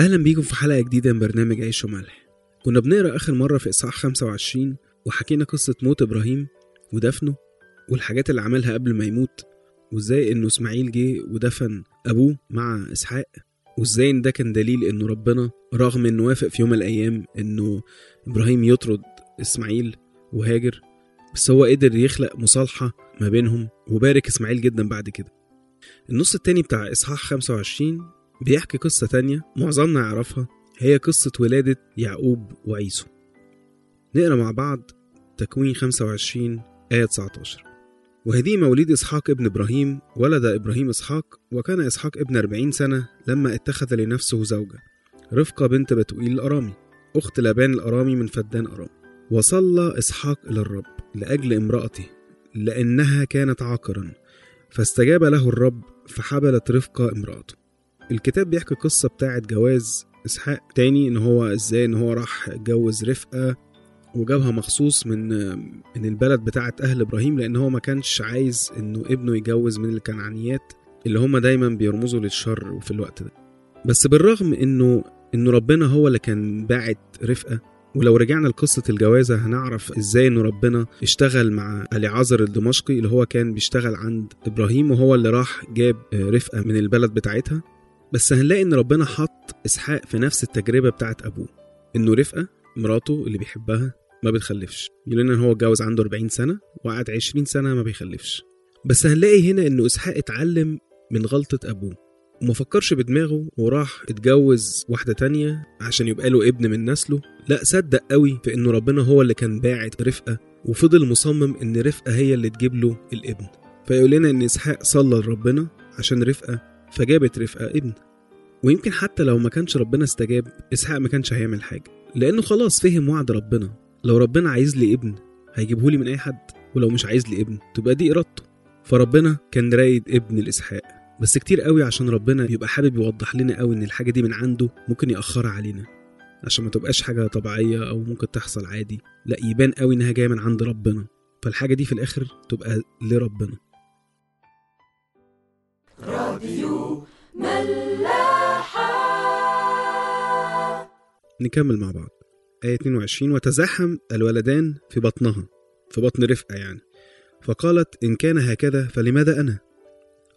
أهلا بيكم في حلقة جديدة من برنامج عيش وملح. كنا بنقرأ آخر مرة في إصحاح 25 وحكينا قصة موت إبراهيم ودفنه والحاجات اللي عملها قبل ما يموت وإزاي إنه إسماعيل جه ودفن أبوه مع إسحاق وإزاي إن ده كان دليل إنه ربنا رغم إنه وافق في يوم من الأيام إنه إبراهيم يطرد إسماعيل وهاجر بس هو قدر يخلق مصالحة ما بينهم وبارك إسماعيل جدا بعد كده. النص التاني بتاع إصحاح 25 بيحكي قصة تانية معظمنا يعرفها هي قصة ولادة يعقوب وعيسو. نقرأ مع بعض تكوين 25 آية 19 وهذه موليد إسحاق ابن إبراهيم ولد إبراهيم إسحاق وكان إسحاق ابن أربعين سنة لما اتخذ لنفسه زوجة رفقة بنت بتوئيل الأرامي أخت لابان الأرامي من فدان أرام وصلى إسحاق إلى الرب لأجل امرأته لأنها كانت عاقرا فاستجاب له الرب فحبلت رفقة امرأته. الكتاب بيحكي قصة بتاعة جواز إسحاق تاني إن هو إزاي إن هو راح اتجوز رفقة وجابها مخصوص من من البلد بتاعة أهل إبراهيم لأن هو ما كانش عايز إنه ابنه يتجوز من الكنعانيات اللي هما دايما بيرمزوا للشر في الوقت ده. بس بالرغم إنه إنه ربنا هو اللي كان باعت رفقة ولو رجعنا لقصة الجوازة هنعرف إزاي ان ربنا اشتغل مع اليعازر الدمشقي اللي هو كان بيشتغل عند إبراهيم وهو اللي راح جاب رفقة من البلد بتاعتها. بس هنلاقي إن ربنا حط إسحاق في نفس التجربة بتاعت أبوه إنه رفقة مراته اللي بيحبها ما بتخلفش يقول لنا ان هو اتجوز عنده 40 سنة وقعد 20 سنة ما بيخلفش. بس هنلاقي هنا إنه إسحاق اتعلم من غلطة أبوه وما فكرش بدماغه وراح اتجوز واحدة تانية عشان يبقى له ابن من نسله. لا صدق قوي في إنه ربنا هو اللي كان باعت رفقة وفضل مصمم إن رفقة هي اللي تجيب له الابن. فيقول لنا إن إسحاق صلى لربنا عشان رفقة فجابت رفقة ابن. ويمكن حتى لو ما كانش ربنا استجاب إسحاق ما كانش هيعمل حاجة. لأنه خلاص فهم وعد ربنا. لو ربنا عايز لي ابن هيجيبهولي من أي حد. ولو مش عايز لي ابن تبقى دي إرادته. فربنا كان رايد ابن الإسحاق. بس كتير قوي عشان ربنا بيبقى حابب يوضح لنا قوي إن الحاجة دي من عنده ممكن يأخرها علينا. عشان ما تبقاش حاجة طبيعية أو ممكن تحصل عادي. لا يبان قوي إنها جاية من عند ربنا. فالحاجة دي في الآخر تبقى لربنا. راديو ملاحة نكمل مع بعض. آية 22 وتزاحم الولدان في بطنها في بطن رفقة يعني. فقالت إن كان هكذا فلماذا أنا؟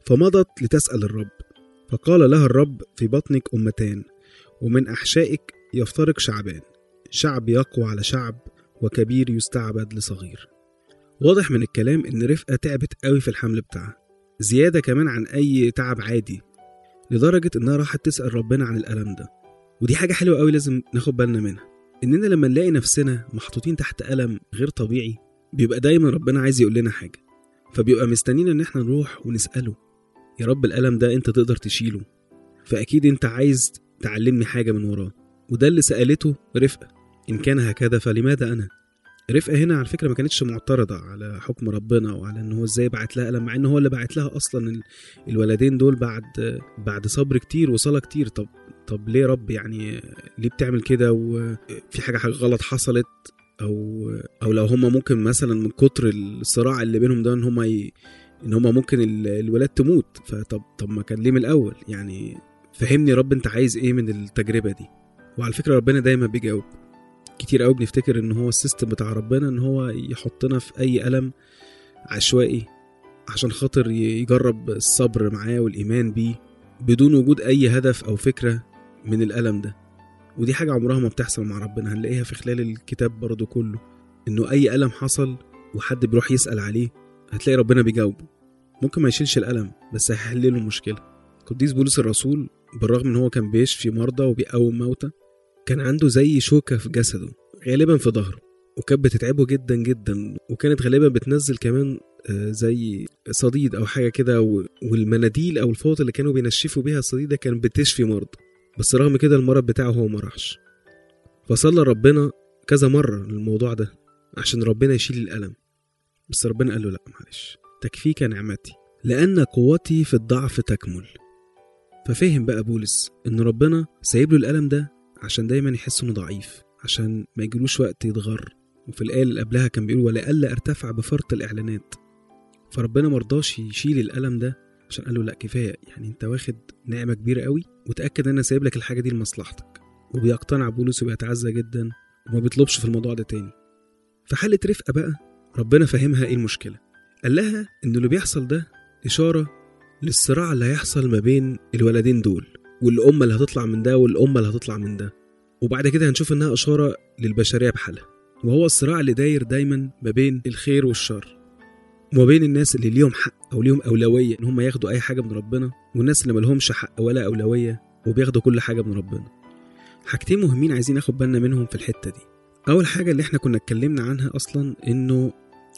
فمضت لتسأل الرب. فقال لها الرب في بطنك أمتان ومن أحشائك يفترق شعبان شعب يقوى على شعب وكبير يستعبد لصغير. واضح من الكلام إن رفقة تعبت قوي في الحمل بتاعها. زيادة كمان عن أي تعب عادي لدرجة إنها راحت تسأل ربنا عن الألم ده. ودي حاجة حلوة قوي لازم ناخد بالنا منها. إننا لما نلاقي نفسنا محطوطين تحت ألم غير طبيعي بيبقى دايما ربنا عايز يقول لنا حاجة. فبيبقى مستنينا إن إحنا نروح ونسأله يا رب الألم ده أنت تقدر تشيله؟ فأكيد أنت عايز تعلمني حاجة من وراه. وده اللي سألته رفقة إن كان هكذا فلماذا أنا؟ رفقة هنا على فكرة ما كانتش معترضة على حكم ربنا وعلى إن هو إزاي بعت لها ألم مع إن هو اللي بعت لها أصلا ال- الولدين دول بعد بعد صبر كتير وصلاة كتير. طب طب ليه رب يعني ليه بتعمل كده؟ وفي حاجة حاجة غلط حصلت أو أو لو هما ممكن مثلا من كتر الصراع اللي بينهم ده إن هما ي... إن هما ممكن ال- الولاد تموت. فطب طب ما كان ليه من الأول؟ يعني فهمني رب أنت عايز إيه من التجربة دي؟ وعلى فكرة ربنا دايما بيجاوب كتير قوي بنفتكر إن هو السيستم بتاع ربنا إن هو يحطنا في أي ألم عشوائي عشان خاطر يجرب الصبر معاه والإيمان بيه بدون وجود أي هدف أو فكرة. من الألم ده. ودي حاجة عمرها ما بتحصل مع ربنا هنلاقيها في خلال الكتاب برضو كله إنه أي ألم حصل وحد بيروح يسأل عليه هتلاقي ربنا بيجاوبه. ممكن ما يشيلش الألم بس هيحل له المشكلة قديس بولس الرسول بالرغم إن هو كان بيشفي مرضى وبيقوم موتى كان عنده زي شوكة في جسده غالبا في ظهره وكانت بتتعبه جدا جدا وكانت غالبا بتنزل كمان آه، زي صديد أو حاجة كده والمناديل أو الفوط اللي كانوا بينشفوا بيها الصديد ده كانت بتشفي مرضى. بس رغم كده المرض بتاعه هو ما راحش. فصلى ربنا كذا مرة للموضوع ده عشان ربنا يشيل الألم. بس ربنا قال له لا معلش تكفيك نعمتي لأن قوتي في الضعف تكمل. ففهم بقى بولس إن ربنا سايب له الألم ده عشان دايما يحس إنه ضعيف عشان ما يجيلوش وقت يتغر. وفي الآية اللي قبلها كان بيقول ولئلا ارتفع بفرط الإعلانات. فربنا مرضاش يشيل الألم ده عشان قال له لا كفاية يعني أنت واخد نعمة كبيرة قوي. وتأكد إن أنا سايب لك الحاجة دي لمصلحتك. وبيقتنع بولس وبيتعزى جدا وما بيطلبش في الموضوع ده تاني. في حالة رفقة بقى ربنا فهمها إيه المشكلة. قال لها إن اللي بيحصل ده إشارة للصراع اللي هيحصل ما بين الولدين دول والأمة اللي هتطلع من ده والأمة اللي هتطلع من ده. وبعد كده هنشوف إنها إشارة للبشرية بحالها. وهو الصراع اللي داير دايما ما بين الخير والشر. وما بين الناس اللي ليهم حق أو ليهم أولوية إن هم ياخدوا أي حاجة من ربنا والناس اللي ملهمش حق ولا أولوية وبياخدوا كل حاجة من ربنا. حاجتين مهمين عايزين ناخد بالنا منهم في الحتة دي. أول حاجة اللي إحنا كنا اتكلمنا عنها أصلا إنه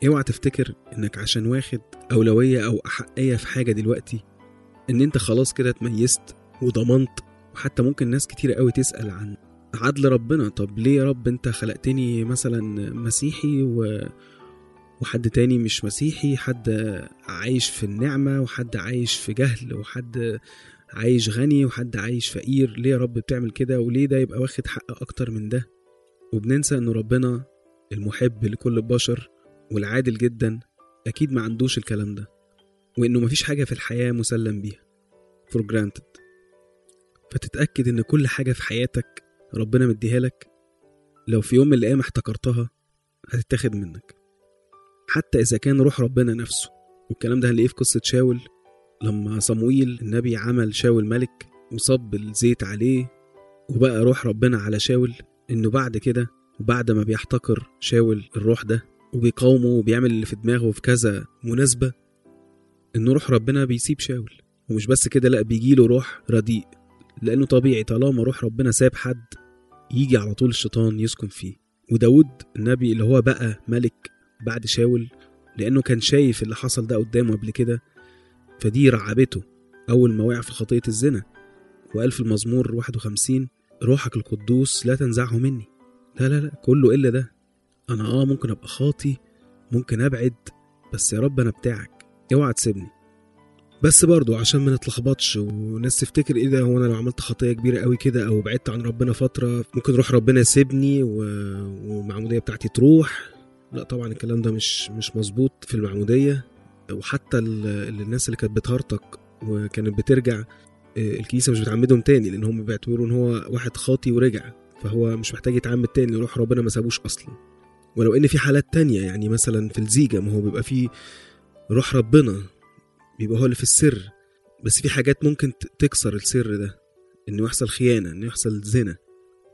أوعى تفتكر إنك عشان واخد أولوية أو أحقية في حاجة دلوقتي إن أنت خلاص كده اتميزت وضمنت. وحتى ممكن ناس كتير قوي تسأل عن عدل ربنا. طب ليه يا رب أنت خلقتني مثلا مسيحي و... وحد تاني مش مسيحي حد عايش في النعمة وحد عايش في جهل وحد عايش غني وحد عايش فقير. ليه يا رب بتعمل كده؟ وليه ده يبقى واخد حق أكتر من ده؟ وبننسى إن ربنا المحب لكل البشر والعادل جدا أكيد ما عندوش الكلام ده وإنه مفيش حاجة في الحياة مسلم بيها. For granted. فتتأكد إن كل حاجة في حياتك ربنا مديها لك. لو في يوم من الأيام احتكرتها هتتاخد منك. حتى إذا كان روح ربنا نفسه. والكلام ده هنلاقيه في قصة شاول لما صمويل النبي عمل شاول ملك وصب الزيت عليه وبقى روح ربنا على شاول إنه بعد كده وبعد ما بيحتقر شاول الروح ده وبيقاومه وبيعمل اللي في دماغه في كذا مناسبة إن روح ربنا بيسيب شاول. ومش بس كده لأ بيجيله روح رديء. لأنه طبيعي طالما روح ربنا ساب حد يجي على طول الشيطان يسكن فيه. وداود النبي اللي هو بقى ملك بعد شاول لأنه كان شايف اللي حصل ده قدامه قبل كده فدي رعبته أول ما وقع في خطية الزنا. وقال في المزمور 51 روحك القدوس لا تنزعه مني. لا لا لا كله إلا ده. أنا آه ممكن أبقى خاطي ممكن أبعد بس يا رب أنا بتاعك. أوعى تسيبني. بس برضو عشان ما نتلخبطش وناس تفتكر إيه ده هو أنا لو عملت خطية كبيرة قوي كده أو بعدت عن ربنا فترة ممكن روح ربنا يسيبني و... والمعموديه بتاعتي تروح؟ لا طبعا الكلام ده مش مش مظبوط في المعمودية. وحتى ال... الناس اللي كانت بتهرطق وكانت بترجع الكنيسة مش بتعمدهم تاني لأن هم بيعتبروا إن هو واحد خاطي ورجع فهو مش محتاج يتعمد تاني روح ربنا ما سابوش أصلا. ولو إن في حالات تانية يعني مثلا في الزيجة ما هو بيبقى فيه روح ربنا بيبقى هو اللي في السر. بس في حاجات ممكن تكسر السر ده إنه يحصل خيانة إنه يحصل زنا.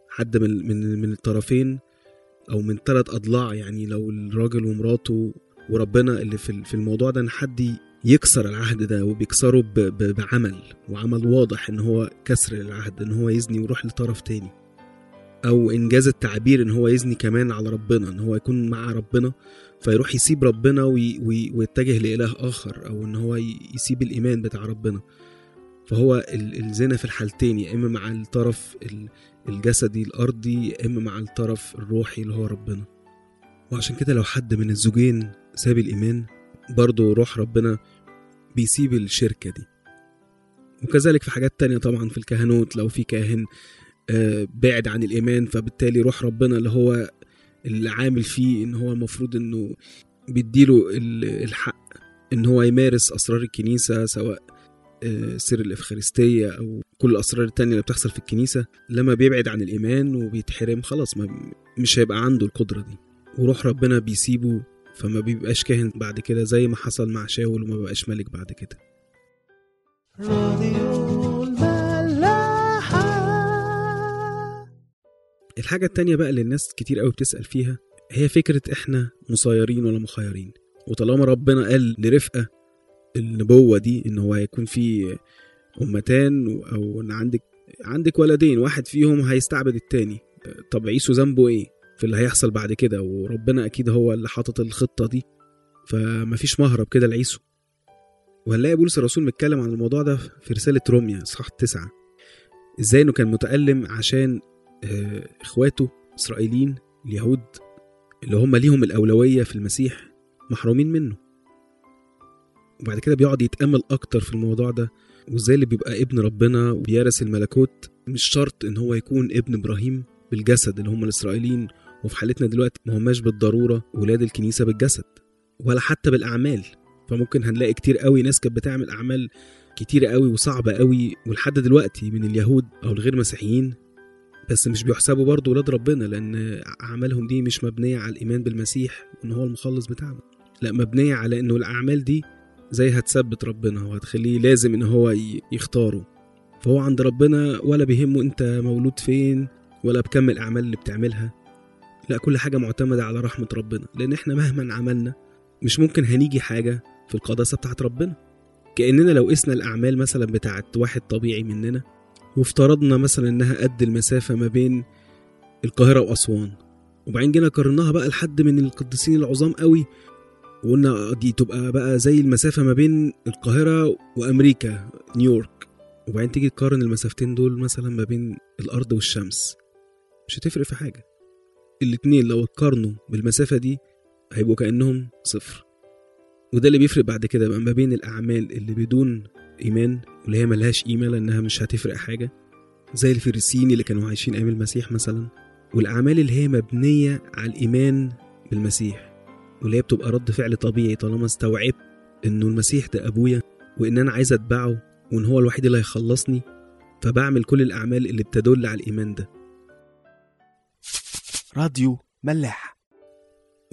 حد من من من الطرفين أو من ثلاث أضلاع يعني لو الراجل ومراته وربنا اللي في في الموضوع ده إن حد يكسر العهد ده وبيكسره بعمل وعمل واضح إن هو كسر العهد إن هو يزني ويروح لطرف تاني. أو إنجاز التعبير إن هو يزني كمان على ربنا إن هو يكون مع ربنا فيروح يسيب ربنا وي وي ويتجه لإله آخر أو إن هو يسيب الإيمان بتاع ربنا. فهو الزنا في الحالتين يا إما مع الطرف الجسدي الأرضي يا إما مع الطرف الروحي اللي هو ربنا. وعشان كده لو حد من الزوجين ساب الإيمان برضه روح ربنا بيسيب الشركة دي. وكذلك في حاجات تانية طبعا في الكهنوت لو في كاهن بعد عن الإيمان فبالتالي روح ربنا اللي هو اللي عامل فيه إن هو المفروض إنه بيديله الحق إن هو يمارس أسرار الكنيسة سواء سر الإفخارستية أو كل الأسرار التانية اللي بتحصل في الكنيسة لما بيبعد عن الإيمان وبيتحرم خلاص ما مش هيبقى عنده القدرة دي. وروح ربنا بيسيبه فما بيبقاش كاهن بعد كده زي ما حصل مع شاول وما بقاش ملك بعد كده. الحاجة التانية بقى اللي الناس كتير قوي بتسأل فيها هي فكرة إحنا مسيرين ولا مخيرين؟ وطالما ربنا قال لرفقة النبوة دي إن هو هيكون في أمتان أو إن عندك عندك ولدين واحد فيهم هيستعبد التاني. طب عيسو ذنبه إيه؟ في اللي هيحصل بعد كده وربنا أكيد هو اللي حاطط الخطة دي. فمفيش مهرب كده لعيسو. وهنلاقي بولس الرسول متكلم عن الموضوع ده في رسالة روميا اصحاح تسعة. إزاي إنه كان متألم عشان إخواته إسرائيليين اليهود اللي هم ليهم الأولوية في المسيح محرومين منه. وبعد كده بيقعد يتأمل أكتر في الموضوع ده وإزاي اللي بيبقى ابن ربنا وبيرث الملكوت مش شرط إن هو يكون ابن إبراهيم بالجسد اللي هم الإسرائيليين وفي حالتنا دلوقتي ما هماش بالضرورة ولاد الكنيسة بالجسد ولا حتى بالأعمال. فممكن هنلاقي كتير قوي ناس كانت بتعمل أعمال كتير قوي وصعبة قوي ولحد دلوقتي من اليهود أو الغير مسيحيين بس مش بيحسبوا برضه ولاد ربنا لأن أعمالهم دي مش مبنية على الإيمان بالمسيح وإن هو المخلص بتاعنا. لا مبنية على إنه الأعمال دي زي هتثبت ربنا وهتخليه لازم إن هو يختاره. فهو عند ربنا ولا بيهمه أنت مولود فين ولا بكم الأعمال اللي بتعملها. لا كل حاجة معتمدة على رحمة ربنا لأن إحنا مهما عملنا مش ممكن هنيجي حاجة في القداسة بتاعت ربنا. كأننا لو قسنا الأعمال مثلا بتاعت واحد طبيعي مننا وافترضنا مثلا إنها قد المسافة ما بين القاهرة وأسوان وبعدين جينا قارناها بقى لحد من القديسين العظام قوي وقلنا دي تبقى بقى زي المسافة ما بين القاهرة وأمريكا نيويورك. وبعدين تيجي تقارن المسافتين دول مثلا ما بين الأرض والشمس. مش هتفرق في حاجة. الاتنين لو اتقارنوا بالمسافة دي هيبقوا كأنهم صفر. وده اللي بيفرق بعد كده بقى ما بين الأعمال اللي بدون إيمان واللي هي ملهاش قيمة لأنها مش هتفرق حاجة. زي الفريسيين اللي كانوا عايشين أيام المسيح مثلا والأعمال اللي هي مبنية على الإيمان بالمسيح. واللي هي بتبقى رد فعل طبيعي طالما استوعبت إنه المسيح ده أبويا وإن أنا عايز أتبعه وإن هو الوحيد اللي هيخلصني فبعمل كل الأعمال اللي بتدل على الإيمان ده. راديو ملاح.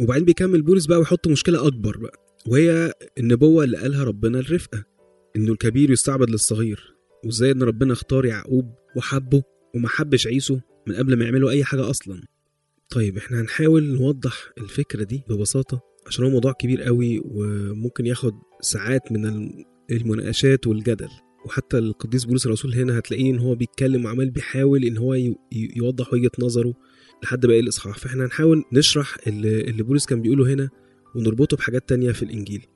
وبعدين بيكمل بولس بقى ويحط مشكلة أكبر بقى وهي النبوة اللي قالها ربنا الرفقة إنه الكبير يستعبد للصغير وإزاي إن ربنا اختار يعقوب وحبه وما حبش عيسو من قبل ما يعملوا أي حاجة أصلا. طيب إحنا هنحاول نوضح الفكرة دي ببساطة عشان هو موضوع كبير قوي وممكن ياخد ساعات من الم- المناقشات والجدل. وحتى القديس بولس الرسول هنا هتلاقيه إن هو بيتكلم وعمال بيحاول إن هو يوضح وجهة نظره لحد باقي الإصحاح. فإحنا هنحاول نشرح اللي, اللي بولس كان بيقوله هنا ونربطه بحاجات تانية في الإنجيل.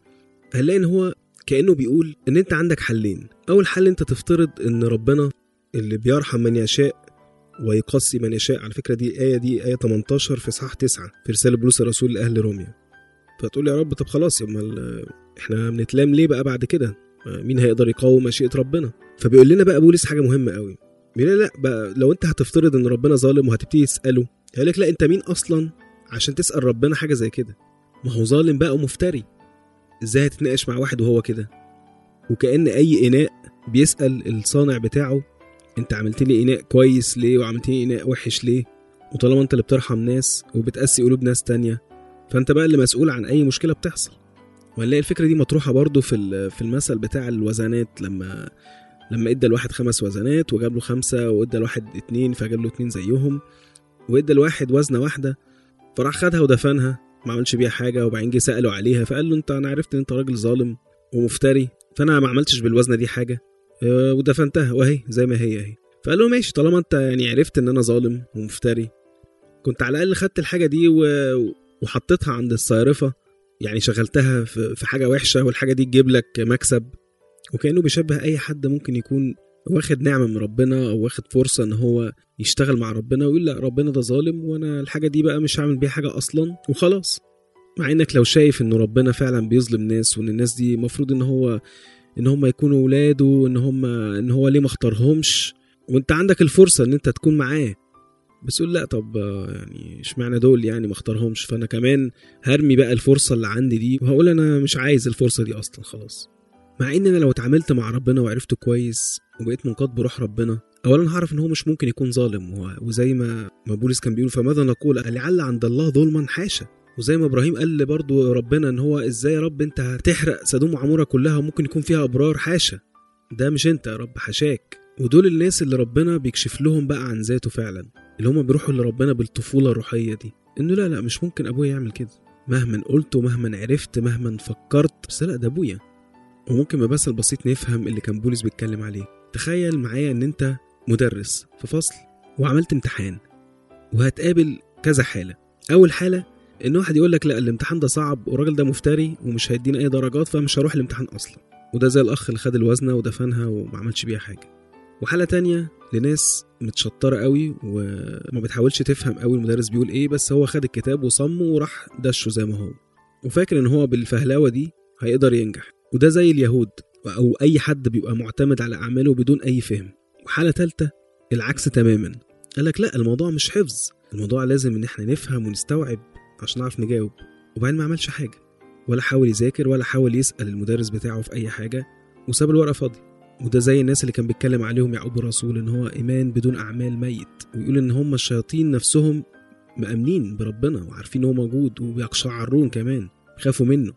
هنلاقي إن هو كأنه بيقول إن أنت عندك حلين. أول حل أنت تفترض إن ربنا اللي بيرحم من يشاء ويقصي من يشاء. على فكرة دي آية دي آية 18 في اصحاح 9 في رسالة بولس الرسول لأهل روميا. فتقول يا رب طب خلاص امال إحنا بنتلام ليه بقى بعد كده؟ مين هيقدر يقاوم مشيئة ربنا؟ فبيقول لنا بقى بولس حاجة مهمة قوي. بيقول لا بقى لو أنت هتفترض إن ربنا ظالم وهتبتدي تسأله هيقول لك لا أنت مين أصلا عشان تسأل ربنا حاجة زي كده؟ ما هو ظالم بقى ومفتري. إزاي هتتناقش مع واحد وهو كده؟ وكأن أي إناء بيسأل الصانع بتاعه أنت عملت لي إناء كويس ليه؟ وعملت لي إناء وحش ليه؟ وطالما أنت اللي بترحم ناس وبتقسي قلوب ناس تانية فأنت بقى اللي مسؤول عن أي مشكلة بتحصل. وهنلاقي الفكرة دي مطروحة برضو في في المثل بتاع الوزنات لما لما إدى الواحد خمس وزنات وجاب له خمسة وإدى الواحد اتنين فجاب له اتنين زيهم وإدى الواحد وزنة واحدة فراح خدها ودفنها ما عملش بيها حاجة وبعدين جه سأله عليها فقال له أنت أنا عرفت إن أنت راجل ظالم ومفتري فأنا ما عملتش بالوزنة دي حاجة. آه، ودفنتها وهي زي ما هي اهي. فقال له ماشي طالما انت يعني عرفت ان أنا ظالم ومفتري كنت على الأقل خدت الحاجة دي و... وحطيتها عند الصيرفة يعني شغلتها في حاجة وحشة والحاجة دي تجيب لك مكسب. وكأنه بيشبه أي حد ممكن يكون واخد نعمة من ربنا أو واخد فرصة إن هو يشتغل مع ربنا ويقول لأ ربنا ده ظالم وأنا الحاجة دي بقى مش هعمل بيها حاجة أصلا وخلاص. مع إنك لو شايف إن ربنا فعلا بيظلم ناس وإن الناس دي المفروض إن هو إن هم يكونوا ولاده وإن هم إن هو ليه ما اختارهمش. وأنت عندك الفرصة إن أنت تكون معاه. بس يقول لأ طب يعني إشمعنى دول يعني ما اختارهمش؟ فأنا كمان هرمي بقى الفرصة اللي عندي دي. وهقول أنا مش عايز الفرصة دي أصلا خلاص. مع إن أنا لو اتعاملت مع ربنا وعرفته كويس وبقيت منقاد بروح ربنا اولا هعرف إن هو مش ممكن يكون ظالم. وزي ما ما بولس كان بيقول فماذا نقول؟ لعل عند الله ظلما حاشا. وزي ما إبراهيم قال برضو ربنا إن هو إزاي يا رب أنت هتحرق سدوم وعمورة كلها وممكن يكون فيها أبرار حاشا؟ ده مش أنت يا رب حشاك ودول الناس اللي ربنا بيكشف لهم بقى عن ذاته فعلا اللي هم بيروحوا لربنا بالطفولة الروحية دي. إنه لا لا مش ممكن أبويا يعمل كده. مهما قلت ومهما عرفت مهما فكرت. بس لا ده أبويا. وممكن بمثل بسيط نفهم اللي كان بولس بيتكلم عليه. تخيل معايا إن أنت مدرس في فصل وعملت امتحان وهتقابل كذا حالة. أول حالة إن واحد يقول لك لا الامتحان ده صعب والراجل ده مفتري ومش هيدينا أي درجات فمش هروح الامتحان أصلا. وده زي الأخ اللي خد الوزنة ودفنها وما عملش بيها حاجة. وحالة تانية لناس متشطرة قوي وما بتحاولش تفهم قوي المدرس بيقول إيه بس هو خد الكتاب وصمه وراح دشه زي ما هو. وفاكر إن هو بالفهلاوه دي هيقدر ينجح. وده زي اليهود أو أي حد بيبقى معتمد على أعماله بدون أي فهم. وحالة ثالثه العكس تماما. قال لك لا الموضوع مش حفظ. الموضوع لازم إن إحنا نفهم ونستوعب عشان نعرف نجاوب. وبعدين ما عملش حاجة. ولا حاول يذاكر ولا حاول يسأل المدرس بتاعه في أي حاجة. وساب الورقة فاضية. وده زي الناس اللي كان بيتكلم عليهم يعقوب الرسول إن هو إيمان بدون أعمال ميت. ويقول إن هم الشياطين نفسهم مأمنين بربنا وعارفين إن هو موجود وبيقشعرون كمان خافوا منه.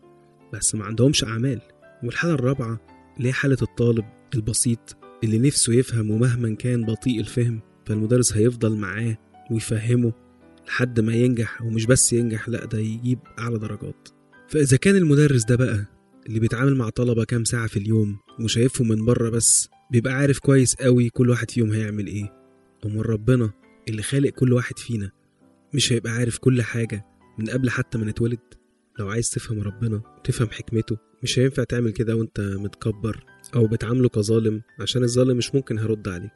بس ما عندهمش أعمال. والحالة الرابعة اللي هي حالة الطالب البسيط اللي نفسه يفهم ومهما كان بطيء الفهم. فالمدرس هيفضل معاه ويفهمه. لحد ما ينجح ومش بس ينجح لا ده يجيب أعلى درجات. فإذا كان المدرس ده بقى اللي بيتعامل مع طلبة كام ساعة في اليوم وشايفهم من بره بس بيبقى عارف كويس قوي كل واحد فيهم هيعمل إيه. أمال ربنا اللي خالق كل واحد فينا مش هيبقى عارف كل حاجة من قبل حتى ما نتولد. لو عايز تفهم ربنا وتفهم حكمته مش هينفع تعمل كده وأنت متكبر أو بتعامله كظالم عشان الظالم مش ممكن هيرد عليك.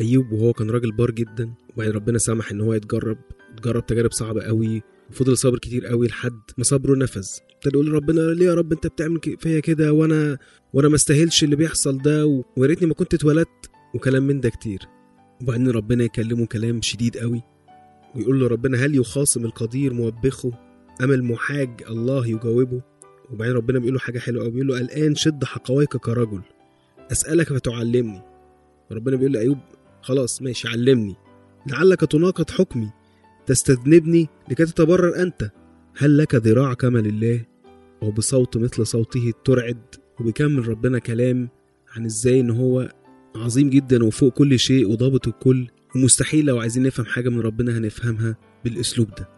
أيوب وهو كان راجل بار جدا وبعدين ربنا سمح إن هو يتجرب اتجرب تجارب صعبة قوي وفضل صابر كتير قوي لحد ما صبره نفذ. ابتدى يقول ربنا ليه يا رب أنت بتعمل فيا كده؟ وأنا وأنا ما استاهلش اللي بيحصل ده ويا ريتني ما كنت اتولدت. وكلام من ده كتير. وبعدين ربنا يكلمه كلام شديد قوي ويقول له ربنا هل يخاصم القدير موبخه؟ أم المحاج الله يجاوبه؟ وبعدين ربنا بيقول له حاجة حلوة أوي بيقول له الآن شد حقويك كرجل أسألك فتعلمني. وربنا بيقول لأيوب خلاص ماشي علمني. لعلك تناقض حكمي. تستذنبني لكي تتبرر أنت. هل لك ذراع كما لله وبصوت مثل صوته ترعد. وبيكمل ربنا كلام عن إزاي إن هو عظيم جدا وفوق كل شيء وضابط الكل. ومستحيل لو عايزين نفهم حاجة من ربنا هنفهمها بالأسلوب ده.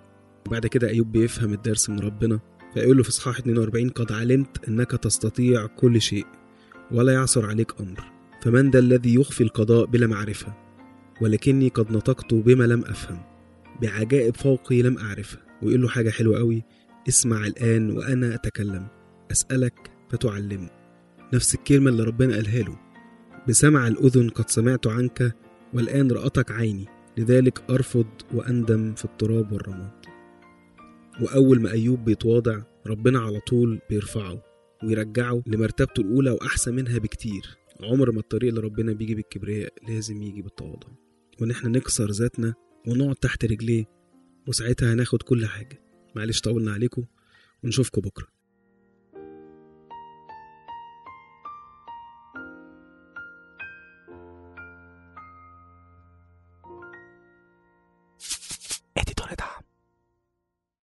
وبعد كده أيوب بيفهم الدرس من ربنا. فيقول له في إصحاح 42 قد علمت أنك تستطيع كل شيء ولا يعثر عليك أمر. فمن ذا الذي يخفي القضاء بلا معرفة؟ ولكني قد نطقت بما لم أفهم بعجائب فوقي لم أعرفها ويقول له حاجة حلوة قوي اسمع الآن وأنا أتكلم. أسألك فتعلمني. نفس الكلمة اللي ربنا قالها له. بسمع الأذن قد سمعت عنك والآن رأتك عيني. لذلك أرفض وأندم في التراب والرماد. وأول ما أيوب بيتواضع ربنا على طول بيرفعه ويرجعه لمرتبته الأولى وأحسن منها بكتير. عمر ما الطريق اللي ربنا بيجي بالكبرياء لازم يجي بالتواضع. وإن إحنا نكسر ذاتنا ونقعد تحت رجليه وساعتها هناخد كل حاجة. معلش طولنا عليكم ونشوفكم بكرة.